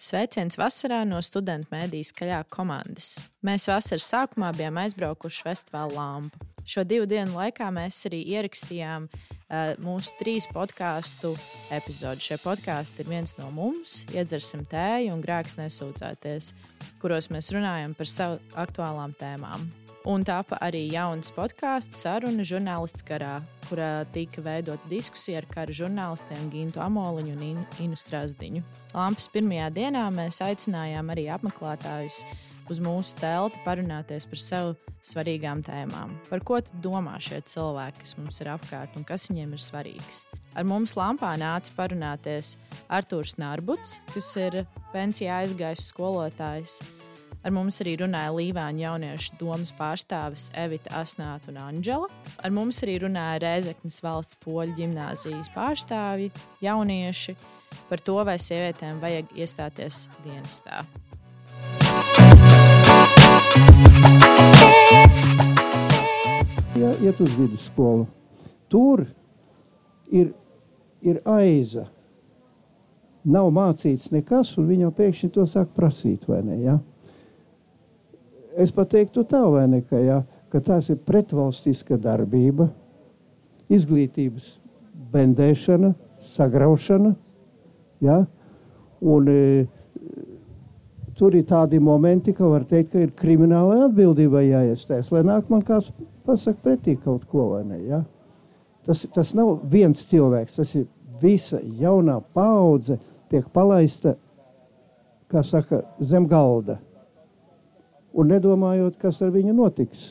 Sveiciens vasarā no studentu mēdīs skaļā komandas. Mēs vasaras sākumā bijām aizbraukuši festivāla lampu. Šo divu dienu laikā mēs arī ierakstījām uh, mūsu trīs podkāstu epizodus. Šie podkāsti ir viens no mums, iedzersim tēju un grēks nesūdzēties, kuros mēs runājam par savu aktuālām tēmām. Un tāpa arī jauns podkāsts saruna žurnālists karā, kurā tika veidota diskusija ar kara žurnālistiem Gintu Amoliņu un Inu Strasdiņu. Lampas pirmajā dienā mēs aicinājām arī apmeklētājus uz mūsu telti parunāties par sev svarīgām tēmām. Par ko domā šie cilvēki, kas mums ir apkārt un kas viņiem ir svarīgs? Ar mums lampā nāca parunāties Artūrs Nārbuts, kas ir pensijā aizgājis skolotājs. Ar mums arī runāja Līvāņa jauniešu domas pārstāvis Evita Asnāta un Anģela. Ar mums arī runāja Rēzeknas valsts poļu ģimnāzijas pārstāvji, jaunieši par to, vai sievietēm vajag iestāties dienestā. Ja iet uz vidusskolu, tur ir, ir aiza. Nav mācīts nekas, un viņa pēkšņi to sāk prasīt, vai ne? Ja? Es pat teiktu tā, vai ne, ka, ja, ka tās ir pretvalstiska darbība, izglītības bendēšana, sagraušana, ja, un e, tur ir tādi momenti, ka var teikt, ka ir krimināla atbildība jāiestājas, lai nāk man kāds pasaka pretī kaut ko, vai ne, ja. Tas, tas nav viens cilvēks, tas ir visa jaunā paudze tiek palaista, saka, zem galda un nedomājot, kas ar viņu notiks.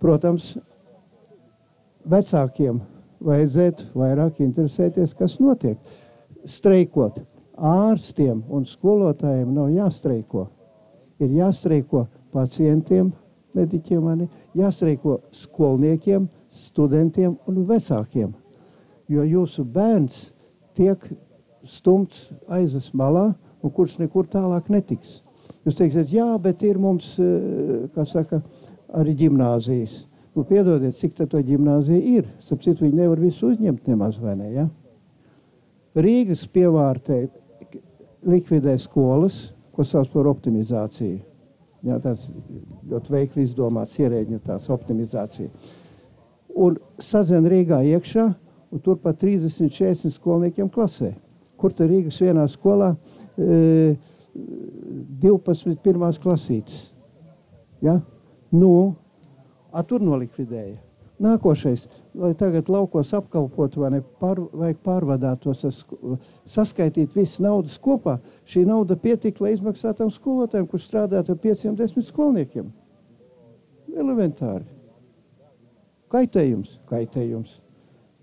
Protams, vecākiem vajadzētu vairāk interesēties, kas notiek. Streikot ārstiem un skolotājiem nav jāstreiko. Ir jāstreiko pacientiem, mediķiem, mani, jāstreiko skolniekiem, studentiem un vecākiem. Jo jūsu bērns tiek stumts aizas malā, un kurš nekur tālāk netiks. Jūs teiksiet, jā, bet ir mums, eh, kā saka, arī ģimnāzijas. Nu, piedodiet, cik tā to ģimnāzija ir. Sapcīt, viņi nevar visu uzņemt nemaz, vai ne, ja? Rīgas pievārtē likvidē skolas, ko sauc par optimizāciju. Jā, tāds ļoti veikli izdomāts ierēģiņu tāds optimizācija. Un sadzen Rīgā iekšā, un tur pat 30-40 skolniekiem klasē. Kur te Rīgas vienā skolā 12. pirmās klasītes. Ja? Nu, a, tur nolikvidēja. Nākošais, lai tagad laukos apkalpotu vai ne, pār, vajag pārvadāt tos, saskaitīt visas naudas kopā. Šī nauda pietika, lai izmaksātam skolotājiem, kurš strādātu ar 510 skolniekiem. Elementāri. Kaitējums, kaitējums.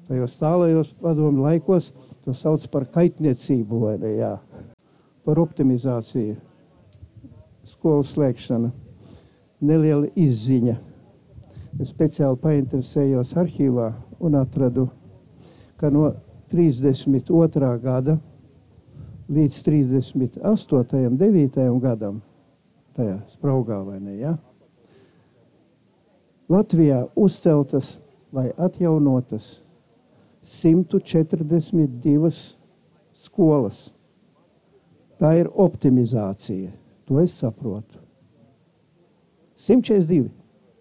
Tajos tālajos padomu laikos to sauc par kaitniecību ne, jā par optimizāciju, skolas slēgšana, neliela izziņa. Es speciāli painteresējos arhīvā un atradu, ka no 32. gada līdz 38. 9. gadam, tajā spraugā vai ne, ja? Latvijā uzceltas vai atjaunotas 142 skolas. Tā ir optimizācija. To es saprotu. 142.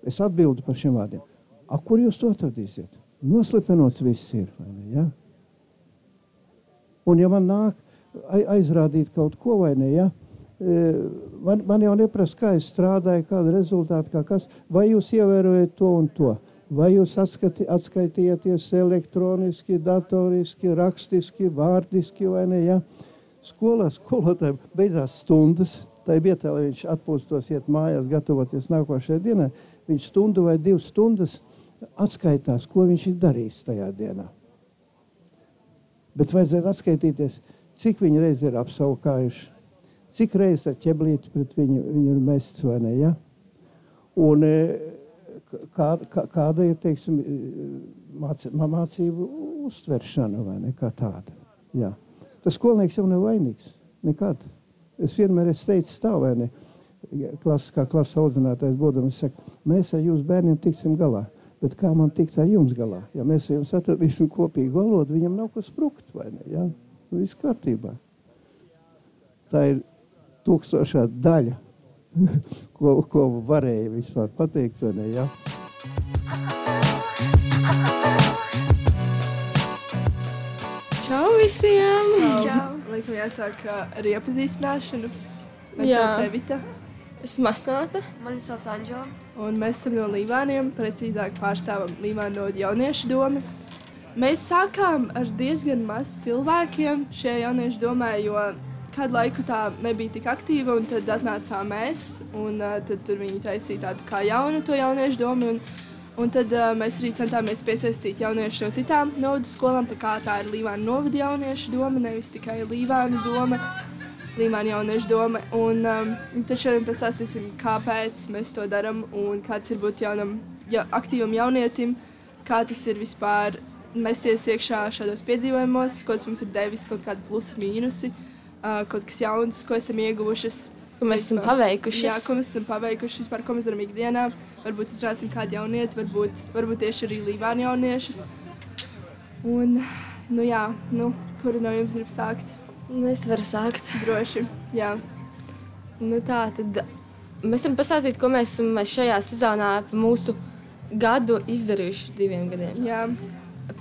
Es atbildu par šiem vārdiem. A, kur jūs to atradīsiet? Noslēpenots viss ir. Ne, ja? Un ja man nāk aizrādīt kaut ko vai ne, ja? E, man, man jau neprasa, kā es strādāju, kāda rezultāta, kā kas, vai jūs ievērojat to un to, vai jūs atskati, atskaitījāties elektroniski, datoriski, rakstiski, vārdiski vai ne, ja? Skolā skolotājiem beidzās stundas. Tā ir vieta, lai viņš atpūstos, iet mājās, gatavoties nākošajai dienai. Viņš stundu vai divas stundas atskaitās, ko viņš ir darījis tajā dienā. Bet vajadzētu atskaitīties, cik viņi reiz ir apsaukājuši, cik reizes ar ķeblīti pret viņu, viņu ir mests vai ne. Ja? Un e, kā, kā, kāda ir teiksim, māc, mācību uztveršana vai ne kā tāda. Ja. Tas skolnieks jau nav vainīgs. Nekad. Es vienmēr esmu teicis tā, vai ne? Klases, kā klases audzinātājs būdams, saka, mēs ar jūsu bērniem tiksim galā. Bet kā man tikt ar jums galā? Ja mēs ar jums atradīsim kopīgu valodu, viņam nav ko sprukt, vai ne? Ja? viss kārtībā. Tā ir tūkstošā daļa, ko, ko varēja vispār pateikt, vai ne? Ja? Visiem! Čau! Laikam jāsāk uh, ar iepazīstināšanu. Mēs Jā. sauc Evita, Esmu Masnāta. Mani sauc Anģela. un mēs esam no Līvāniem, precīzāk pārstāvam Līvānu no jauniešu domu. Mēs sākām ar diezgan maz cilvēkiem šajā jauniešu domē, jo kādu laiku tā nebija tik aktīva, un tad atnācām mēs, un uh, tad tur viņi taisīja tādu kā jaunu to jauniešu domu. Un, Un tad uh, mēs arī centāmies piesaistīt jauniešus no citām naudas skolām. Tā, kā tā ir Līvāna novada jauniešu doma, nevis tikai Līvāna doma. Līmāna jauniešu doma. Un um, tad šodien pastāstīsim, kāpēc mēs to darām un kāds ir būt jaunam, ja, aktīvam jaunietim, kā tas ir vispār mesties iekšā šādos piedzīvojumos, ko tas mums ir devis, kaut kādi plusi, mīnusi, uh, kaut kas jauns, ko esam ieguvušas. Ko mēs esam paveikuši. Jā, ko mēs esam paveikuši, vispār, ko mēs darām ikdienā. Varbūt izrādīsim kādu jaunieti, varbūt, varbūt tieši arī Līvāna jauniešus. Un, nu jā, nu, kura no jums grib sākt? Nu, es varu sākt. Droši, jā. Nu, tā tad mēs varam pastāstīt, ko mēs esam šajā sezonā pa mūsu gadu izdarījuši diviem gadiem. Jā.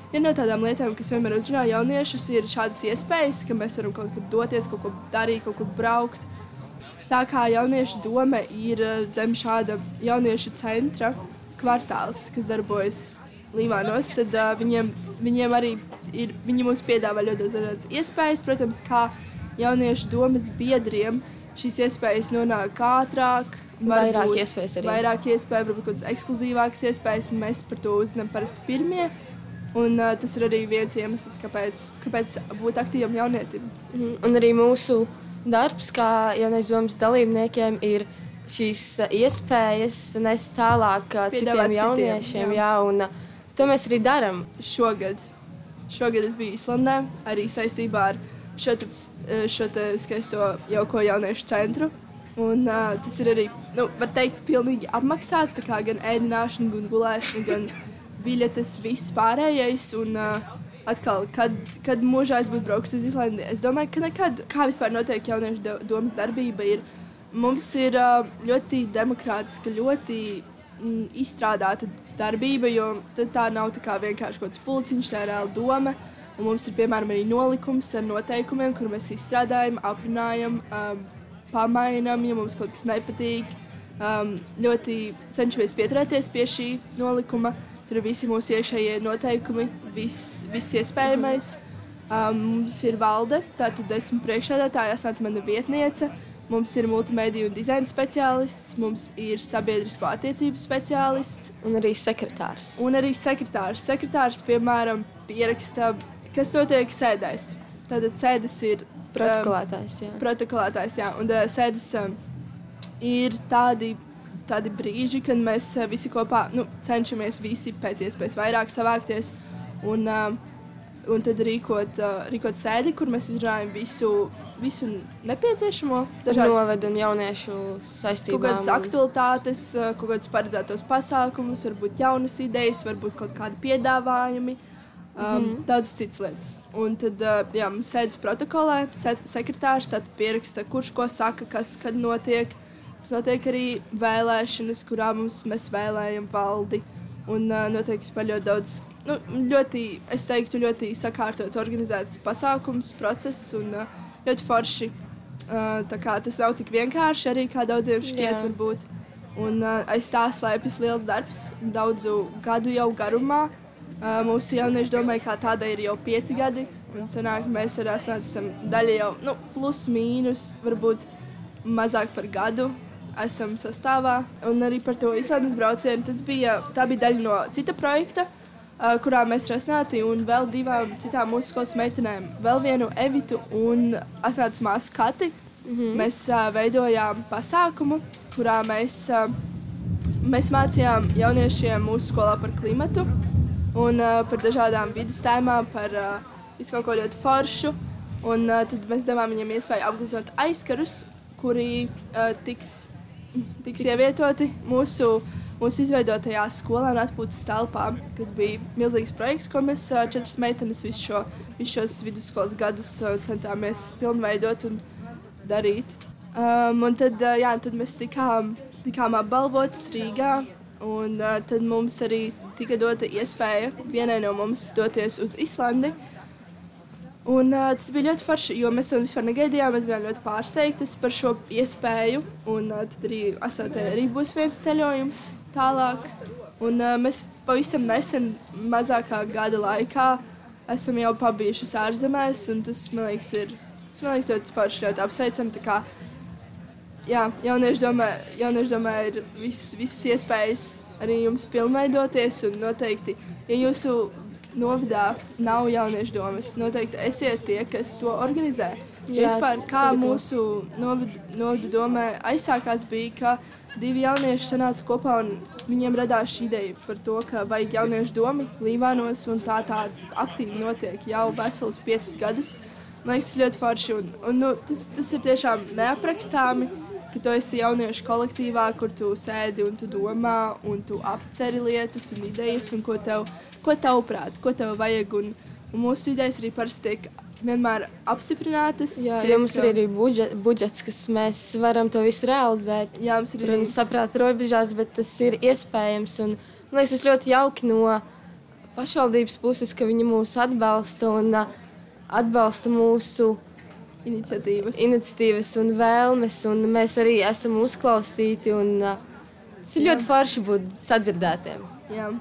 Viena no tādām lietām, kas vienmēr uzrunā jauniešus, ir šādas iespējas, ka mēs varam kaut kur doties, kaut ko darīt, kaut kur braukt. Tā kā jauniešu doma ir eh, zem šāda jauniešu centra kvartāls, kas darbojas Līvānos, tad uh, viņiem, viņiem arī ir, viņi mums piedāvā ļoti dažādas iespējas. Protams, kā jauniešu domas biedriem šīs iespējas nonāk ātrāk. Vairāk iespējas arī. Vairāk iespēju, varbūt kaut kādas ekskluzīvākas iespējas. Mēs par to uzzinām parasti pirmie. Un, uh, tas ir arī viens iemesls, kāpēc, kāpēc būt aktīvam jaunietim. Mhm. Un arī mūsu darbs, kā jauniešu domas dalībniekiem, ir šīs uh, iespējas nest tālāk Piedāvāt citiem citiem, jauniešiem. jā. Jā, un uh, to mēs arī darām. Šogad, šogad es biju Islandē arī saistībā ar šo, te, eh, šo te skaisto jauko jauniešu centru. Un, uh, tas ir arī, nu, var teikt, pilnīgi apmaksāts. Gan ēdināšana, gan gulēšana, gan biļetes, viss pārējais. Un, uh, atkal, kad, kad mūžā es būtu braucis uz Islandi, es domāju, ka nekad, kā vispār notiek jauniešu do- domas darbība, ir, mums ir ļoti demokrātiska, ļoti mm, izstrādāta darbība, jo tā nav tā kā vienkārši kaut kāds pulciņš, tā ir reāla doma. Un mums ir piemēram arī nolikums ar noteikumiem, kur mēs izstrādājam, aprunājam, um, pamainām, ja mums kaut kas nepatīk. Um, ļoti cenšamies pieturēties pie šī nolikuma. Tur ir visi mūsu iekšējie noteikumi, viss, viss iespējamais. Um, mums ir valde, tātad esmu priekšsēdētāja, esmu mana vietniece. Mums ir multimediju un dizaina speciālists, mums ir sabiedrisko attiecību speciālists Un arī sekretārs. un arī sekretārs. Sekretārs, piemēram, pieraksta, kas notiek sēdēs. Tātad sēdes ir protokolētājs. Jā. protokolētājs, jā, un uh, sēdes um, ir tādi, tādi brīži, kad mēs uh, visi kopā nu, cenšamies visi pēc iespējas vairāk savākties uh, un tad rīkot, uh, rīkot sēdi, kur mēs izrunājam visu, visu nepieciešamo, dažādas Novada un jauniešu kaut saistībām. kādas un- aktualitātes, uh, kaut kādus paredzētos pasākumus, varbūt jaunas idejas, varbūt kaut kādi piedāvājumi. Um, mm -hmm. Daudz citas lietas. Un tad, uh, jā, mums sēdes protokolā, se sekretārs pieraksta, kurš ko saka, kas kad notiek. Mums notiek arī vēlēšanas, kurā mums mēs vēlējam valdi. Un uh, notiek vispār ļoti daudz, nu, ļoti, es teiktu, ļoti sakārtots, organizēts pasākums, process un uh, ļoti forši. Uh, kā tas nav tik vienkārši arī kā daudziem šķiet, Jā. varbūt. Un uh, aiz tā slēpjas liels darbs, daudzu gadu jau garumā. Mūsu jaunieši domāja, ka tāda ir jau pieci gadi. Un sanāk, mēs arī esam daļa jau nu, plus mīnus, varbūt mazāk par gadu. Esam sastāvā. Un arī par to izsādes braucienu. Tas bija, tā bija daļa no cita projekta, kurā mēs rasināti un vēl divām citām mūsu skolas meitenēm. Vēl vienu Evitu un Asāts māsu Kati. Mm -hmm. Mēs uh, veidojām pasākumu, kurā mēs, uh, mēs mācījām jauniešiem mūsu skolā par klimatu un uh, par dažādām vidas tēmām, par uh, visu kaut ko ļoti foršu. Un uh, tad mēs devām viņiem iespēju apglezot aizkarus, kuri uh, tiks, tiks ievietoti mūsu, mūsu izveidotajā skolā un atpūtas telpā, kas bija milzīgs projekts, ko mēs četras meitenes visu, šo, visu šos vidusskolas gadus centāmies pilnveidot un darīt. Um, un tad, jā, tad mēs tikām, tikām apbalvotas Rīgā, un tad mums arī tika dota iespēja vienai no mums doties uz Islandi. Un, uh, tas bija ļoti forši, jo mēs to vispār negaidījām. Mēs bijām ļoti pārsteigtas par šo iespēju. Un uh, tad arī Asatē arī būs viens ceļojums tālāk. Un, uh, mēs pavisam nesen, mazākā gada laikā, esam jau pabijušas ārzemēs. Tas, man liekas, ir tas, man liekas, ļoti forši, ļoti apsveicam. Kā, jā, jaunieši domā, jaunieši domā ir vis, visas iespējas arī jums pilnveidoties. Un noteikti, ja jūsu novadā nav jauniešu domas. Noteikti esiet tie, kas to organizē. Jā, Vispār, kā mūsu novada domē aizsākās, bija, ka divi jaunieši sanāca kopā un viņiem radās šī ideja par to, ka vajag jauniešu domu Līvānos, un tā tā aktīvi notiek jau veselus piecus gadus. Man liekas, tas ļoti forši, un, un nu, tas, tas ir tiešām neaprakstāmi, ka tu esi jauniešu kolektīvā, kur tu sēdi un tu domā, un tu apceri lietas un idejas, un ko tev ko tavuprāt, ko tev vajag. Un, un mūsu idejas arī parasti tiek vienmēr apstiprinātas. Jā, jo mums ir arī budžet, budžets, kas mēs varam to visu realizēt. Jā, mums ir arī saprāta robežās, bet tas ir iespējams. Un, man liekas, tas ļoti jauki no pašvaldības puses, ka viņi mūs atbalsta un atbalsta mūsu iniciatīvas. iniciatīvas un vēlmes, un mēs arī esam uzklausīti. Un, tas ir Jā. ļoti forši būt sadzirdētiem. Jā.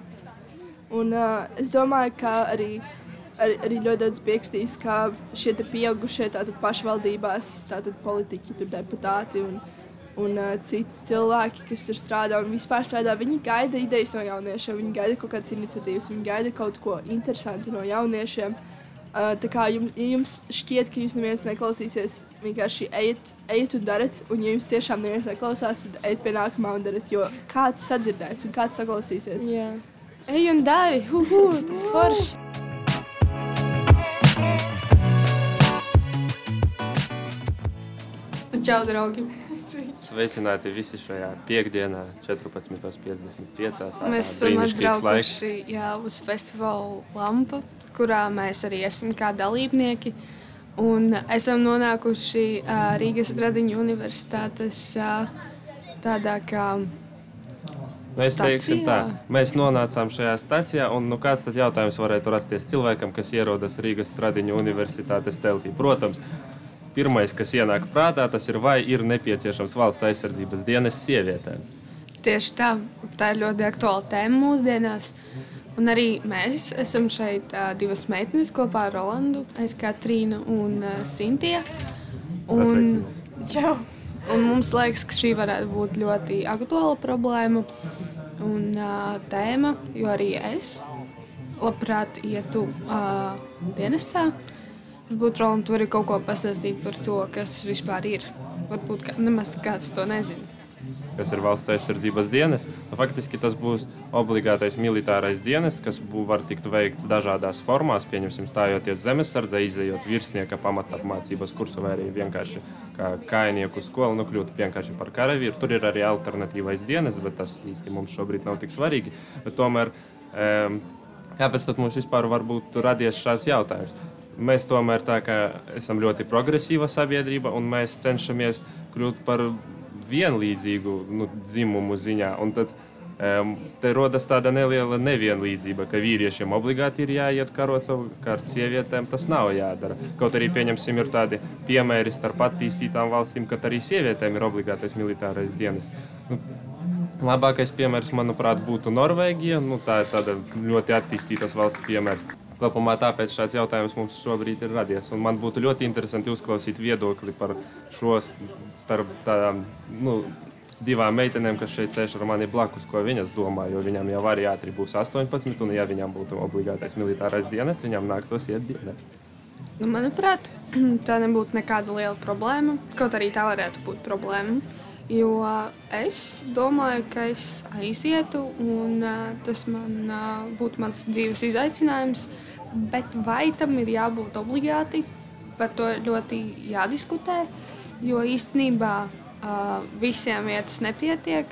Un, uh, es domāju, ka arī, arī, arī ļoti daudz piekritīs, ka šie pieaugušie pašvaldībās, tātad politiķi, tur deputāti un, un uh, citi cilvēki, kas tur strādā un vispār strādā, viņi gaida idejas no jauniešiem, viņi gaida kaut kādas iniciatīvas, viņi gaida kaut ko interesantu no jauniešiem. Uh, tā kā jums, ja jums šķiet, ka jūs neviens neklausīsies, vienkārši ejiet, ejiet un dariet, un ja jums tiešām neviens neklausās, tad ejiet pie nākamā un dariet, jo kāds sadzirdēs un kāds saklausīsies. Yeah. Ej un dari, uhu, tas forši! Čau, draugi! Sveicināti visi šajā piekdienā, 14.55. Mēs esam atbraukuši jā, uz festivālu Lampa, kurā mēs arī esam kā dalībnieki. Un esam nonākuši uh, Rīgas Radiņu universitātes uh, tādā kā Mēs, teiksim, tā, mēs nonācām šajā stācijā, un nu, kāds tad jautājums varētu rasties cilvēkam, kas ierodas Rīgas Stradiņu universitātes teltī? Protams, pirmais, kas ienāk prātā, tas ir, vai ir nepieciešams valsts aizsardzības dienas sievietēm. Tieši tā, tā ir ļoti aktuāla tēma mūsdienās. Un arī mēs esam šeit uh, divas meitenes kopā ar Rolandu, es kā Trīna un uh, Sintīna. Un, un mums liekas, ka šī varētu būt ļoti aktuāla problēma un uh, tēma, jo arī es labprāt ietu uh, dienestā. Varbūt Roland, tu vari kaut ko pastāstīt par to, kas tas vispār ir. Varbūt kā, nemaz kāds to nezina. Kas ir valsts aizsardzības dienas? Nu, faktiski tas būs obligātais militārais dienas, kas bū, var tikt veikts dažādās formās. Pieņemsim, stājoties zemesardze, izējot virsnieka pamatapmācības kursu vai arī vienkārši kā kainieku skolu, nu, kļūt vienkārši par karavīru. Tur ir arī alternatīvais dienas, bet tas īsti mums šobrīd nav tik svarīgi. Bet tomēr, um, kāpēc tad mums vispār var būt radies šāds jautājums? Mēs tomēr esam ļoti progresīva sabiedrība un mēs cenšamies kļūt par vienlīdzīgu nu, dzimumu ziņā. Un tad, Um, te rodas tāda neliela nevienlīdzība, ka vīriešiem obligāti ir jāiet karot, savukārt sievietēm tas nav jādara. Kaut arī, pieņemsim, ir tādi piemēri starp attīstītām valstīm, ka arī sievietēm ir obligātais militārais dienas. Nu, labākais piemērs, manuprāt, būtu Norvēģija. Nu, tā ir tāda ļoti attīstītas valsts piemērs. Kopumā tāpēc šāds jautājums mums šobrīd ir radies. Un man būtu ļoti interesanti uzklausīt viedokli par šo starp tādām nu, divām meitenēm, kas šeit sēž ar mani blakus, ko viņas domā. Jo viņām jau arī ātri būs 18, un ja viņām būtu obligātais militārais dienas, viņām nāktos iet dienā. Nu, manuprāt, tā nebūtu nekāda liela problēma. Kaut arī tā varētu būt problēma. Jo es domāju, ka es aizietu, un tas man būtu mans dzīves izaicinājums. Bet vai tam ir jābūt obligāti? Par to ļoti jādiskutē. Jo īstenībā uh, visiem vietas nepietiek.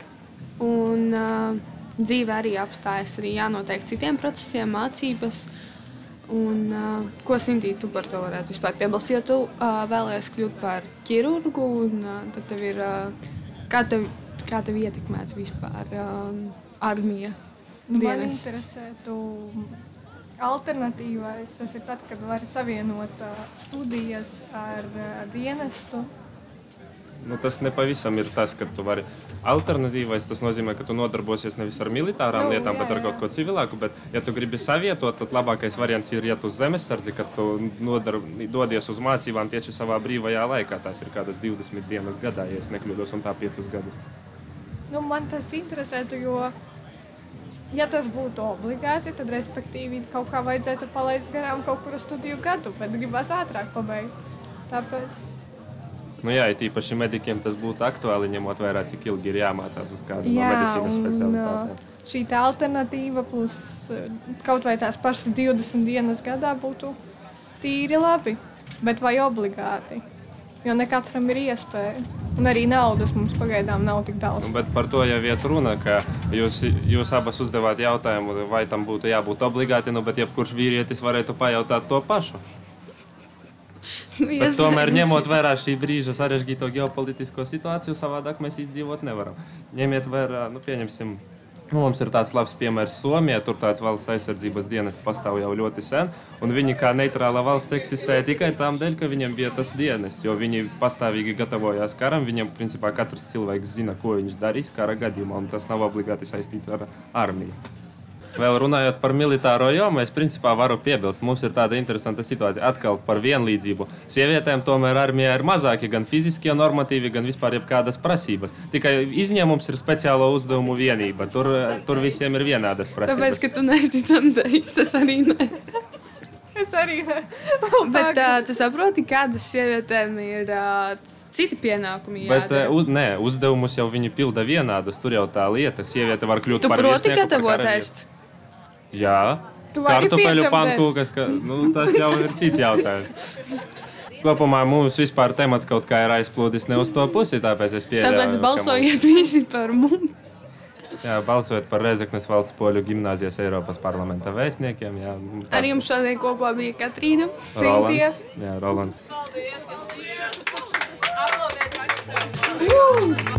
Un, uh, dzīve arī apstājas, arī jānotiek citiem procesiem, mācības. Un, uh, ko Sintīna, tu par to varētu vispār piebilst? Jo tu uh, vēlējies kļūt par ķirurgu, un uh, tad tev ir, uh, kā, tev, kā tev ietekmētu vispār uh, armija? Nu, Man dienests? interesētu alternatīvais. Tas ir tad, kad var savienot uh, studijas ar uh, dienestu. Nu, tas nepavisam ir tas, ka tu vari. Alternatīvais tas nozīmē, ka tu nodarbosies nevis ar militārām Nu, lietām, jā, bet ar kaut ko civilāku. Bet, ja tu gribi savietot, tad labākais variants ir iet uz zemesardzi, kad tu nodar, dodies uz mācībām tieši savā brīvajā laikā. Tas ir kādas 20 dienas gadā, ja es nekļūdos, un tā 5 gadus. Nu, man tas interesētu, jo, ja tas būtu obligāti, tad, respektīvi, kaut kā vajadzētu palaist garām kaut kuru studiju gadu, bet gribas ātrāk pabeigt. Tāpēc Nu, jā, it īpaši medikiem tas būtu aktuāli, ņemot vērā, cik ilgi ir jāmācās uz kādu no Jā, medicīnas un, specialitātēm. uh, šī tā alternatīva, plus uh, kaut vai tās pašas 20 dienas gadā būtu tīri labi, bet vai obligāti? Jo ne katram ir iespēja. Un arī naudas mums pagaidām nav tik daudz. Nu, bet par to jau iet runa, ka jūs, jūs abas uzdevāt jautājumu, vai tam būtu jābūt obligāti, nu, bet jebkurš vīrietis varētu pajautāt to pašu. Bet tomēr, ņemot vērā šī brīža sarežģīto ģeopolitisko situāciju, savādāk mēs izdzīvot nevaram. Ņemiet vērā, nu, pieņemsim, nu, mums ir tāds labs piemērs Somijā. Tur tāds valsts aizsardzības dienests pastāv jau ļoti sen, viņi kā neitrāla valsts eksistēja tikai tām dēļ, ka viņiem bija tas dienests, jo viņi pastāvīgi gatavojās karam. Viņam, principā, katrs cilvēks zina, ko viņš darīs kara gadījumā, tas nav obligāti saistīts ar armiju. Vēl runājot par militāro jomu, es principā varu piebilst, mums ir tāda interesanta situācija. Atkal par vienlīdzību. Sievietēm tomēr armijā ir mazāki gan fiziskie normatīvi, gan vispār jebkādas prasības. Tikai izņēmums ir speciālo uzdevumu vienība. Tur, tur visiem ir vienādas prasības. Tāpēc, ka tu neesi dzemdējis, tas arī ne. Es arī ne. Bet uh, tu saproti, kādas sievietēm ir uh, citi pienākumi Bet jādara. uh, uz, nē, uzdevumus jau viņi pilda vienādus. Tur jau tā lieta. Sieviete var kļūt Tu par proti virsnieku, Jā, kartupeļu pankūkas, ka, nu, tas jau ir cits jautājums. Kopumā mūsu vispār temats kaut kā ir aizplūdis ne uz to pusi, tāpēc es pieņemu. Tāpēc balsojiet mums... visi par mums. Jā, balsojiet par Rezeknes valsts poļu gimnāzijas Eiropas parlamenta vēstniekiem. Jā, tā... Ar jums šodien kopā bija Katrīna, Sintija. Jā, Rolands. Paldies! Paldies! Paldies! Paldies! Paldies! Paldies! Paldies!